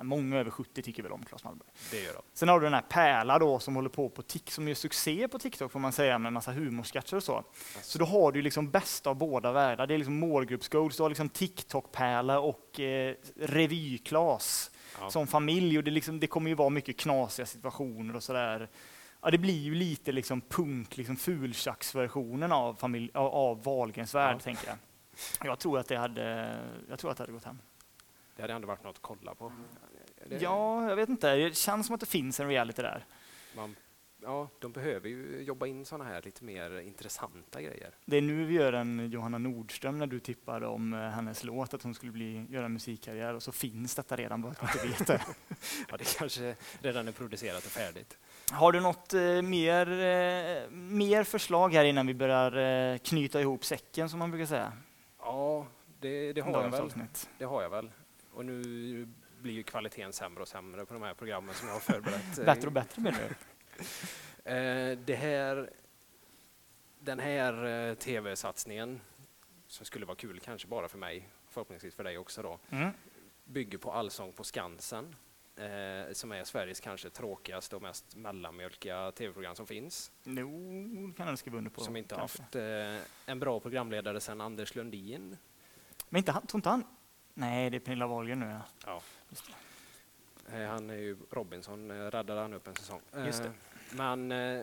nej, många över 70 tycker väl om Claes Malmberg. Det gör de. Sen har du den här Pärla då som håller på på Tik, som gör succé på TikTok får man säga med massa humorsketcher och så. Så då har du liksom bästa av båda världar. Det är liksom målgruppsgoals, du har liksom TikTok-Pärla och eh, Revy-Klas Ja. som familj och det, liksom, det kommer ju vara mycket knasiga situationer och sådär. Ja, det blir ju lite liksom punk, liksom fultjacksversionen av, familj, av, av Wahlgrens värld, Ja. tänker jag. Jag tror att det hade, jag tror att det hade gått hem. Det hade ändå varit något att kolla på. Det, Ja, jag vet inte. Det känns som att det finns en reality där. Man, ja, de behöver ju jobba in såna här lite mer intressanta grejer. Det är nu vi gör en Johanna Nordström när du tippade om eh, hennes låt, att hon skulle bli, göra musikkarriär och så finns detta redan, bara att inte vet det. Ja, det kanske redan är producerat och färdigt. Har du något eh, mer, eh, mer förslag här innan vi börjar eh, knyta ihop säcken som man brukar säga? Ja, det, det har jag väl. avsnitt. Det har jag väl. Och nu blir ju kvaliteten sämre och sämre på de här programmen som jag har förberett. Bättre och bättre menar du? Eh, det här, den här eh, tv-satsningen, som skulle vara kul kanske bara för mig, förhoppningsvis för dig också då, Mm. bygger på Allsång på Skansen, eh, som är Sveriges kanske tråkigaste och mest mellanmjölkiga tv-program som finns. Jo, kan jag skriva under på. som inte kanske. haft eh, en bra programledare sedan Anders Lundin. Men inte han, tror inte han... Nej, det är Pernilla Wahlgren nu ja. Ja. Eh, han är ju Robinson, eh, räddade han upp en säsong. Just det. Eh, men eh,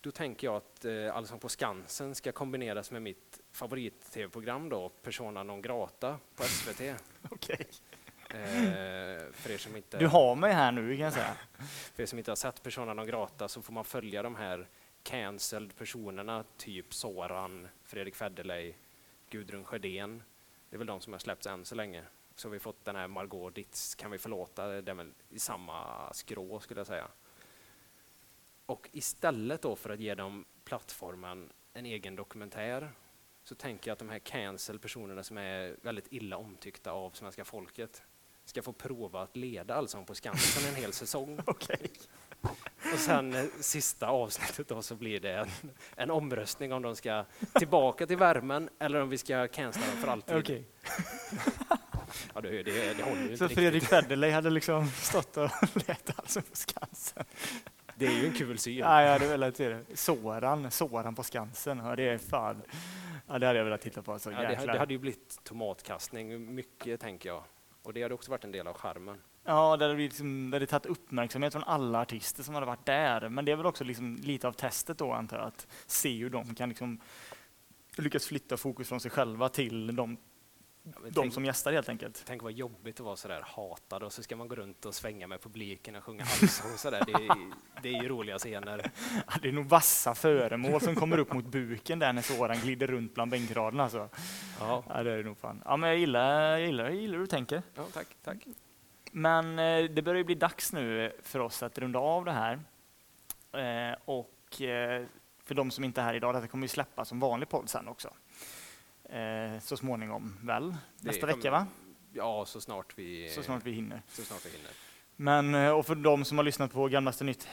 då tänker jag att eh, Allsång på Skansen ska kombineras med mitt favorit-tv-program då, Persona non grata på SVT. Okej. Eh, för, er som inte, Du har mig här nu kan jag säga. för er som inte har sett Persona non grata så får man följa de här cancelled personerna, typ Soran, Fredrik Federley, Gudrun Sjödén. Det är väl de som har släppts än så länge. Så har vi fått den här Margot Ditz, Kan vi förlåta? Den är väl i samma skrå skulle jag säga. Och istället då för att ge dem plattformen en egen dokumentär så tänker jag att de här cancel personerna som är väldigt illa omtyckta av svenska folket ska få prova att leda Allsång på Skansen en hel säsong. okay. Och sen eh, sista avsnittet då så blir det en, en omröstning om de ska tillbaka till värmen eller om vi ska cancella dem för alltid. Okej. Ja, det, det, det håller ju inte Så riktigt. Fredrik Federley hade liksom stått och letat alltså på Skansen. Det är ju en kul syn. Ja, jag hade velat se det. Soran, Soran på Skansen. Ja, det är fan. Ja, det hade jag velat titta på. Så Ja, det, det hade ju blivit tomatkastning, mycket tänker jag. Och det hade också varit en del av charmen. Ja, det hade, blivit liksom, det hade tagit uppmärksamhet från alla artister som hade varit där. Men det är väl också liksom lite av testet då antar jag, att se hur de kan liksom lyckas flytta fokus från sig själva till de, Ja, de tänk, som gästar helt enkelt. tänk vad jobbigt att vara sådär hatad och så ska man gå runt och svänga med publiken och sjunga allsång sådär. Det, är- det är ju roliga scener. Ja, det är nog vassa föremål som kommer upp mot buken där när Soran glider runt bland bänkraderna. Alltså. Ja, Ja, det är det nog fan. Ja, men jag gillar, jag gillar, jag gillar hur du tänker. ja tack, tack. Men eh, det börjar ju bli dags nu för oss att runda av det här. Eh, och eh, för de som inte är här idag, detta kommer ju släppas som vanlig podd sen också. Så småningom väl? Nästa vecka va? Ja, så snart vi, Så snart vi hinner. så snart vi hinner. Men och för de som har lyssnat på Gamlaste Nytt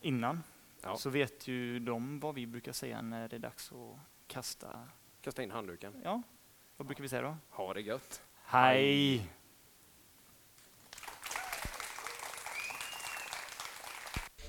innan Ja. så vet ju de vad vi brukar säga när det är dags att kasta. Kasta in handduken. Ja, vad brukar vi säga då? Ha det gött. Hej!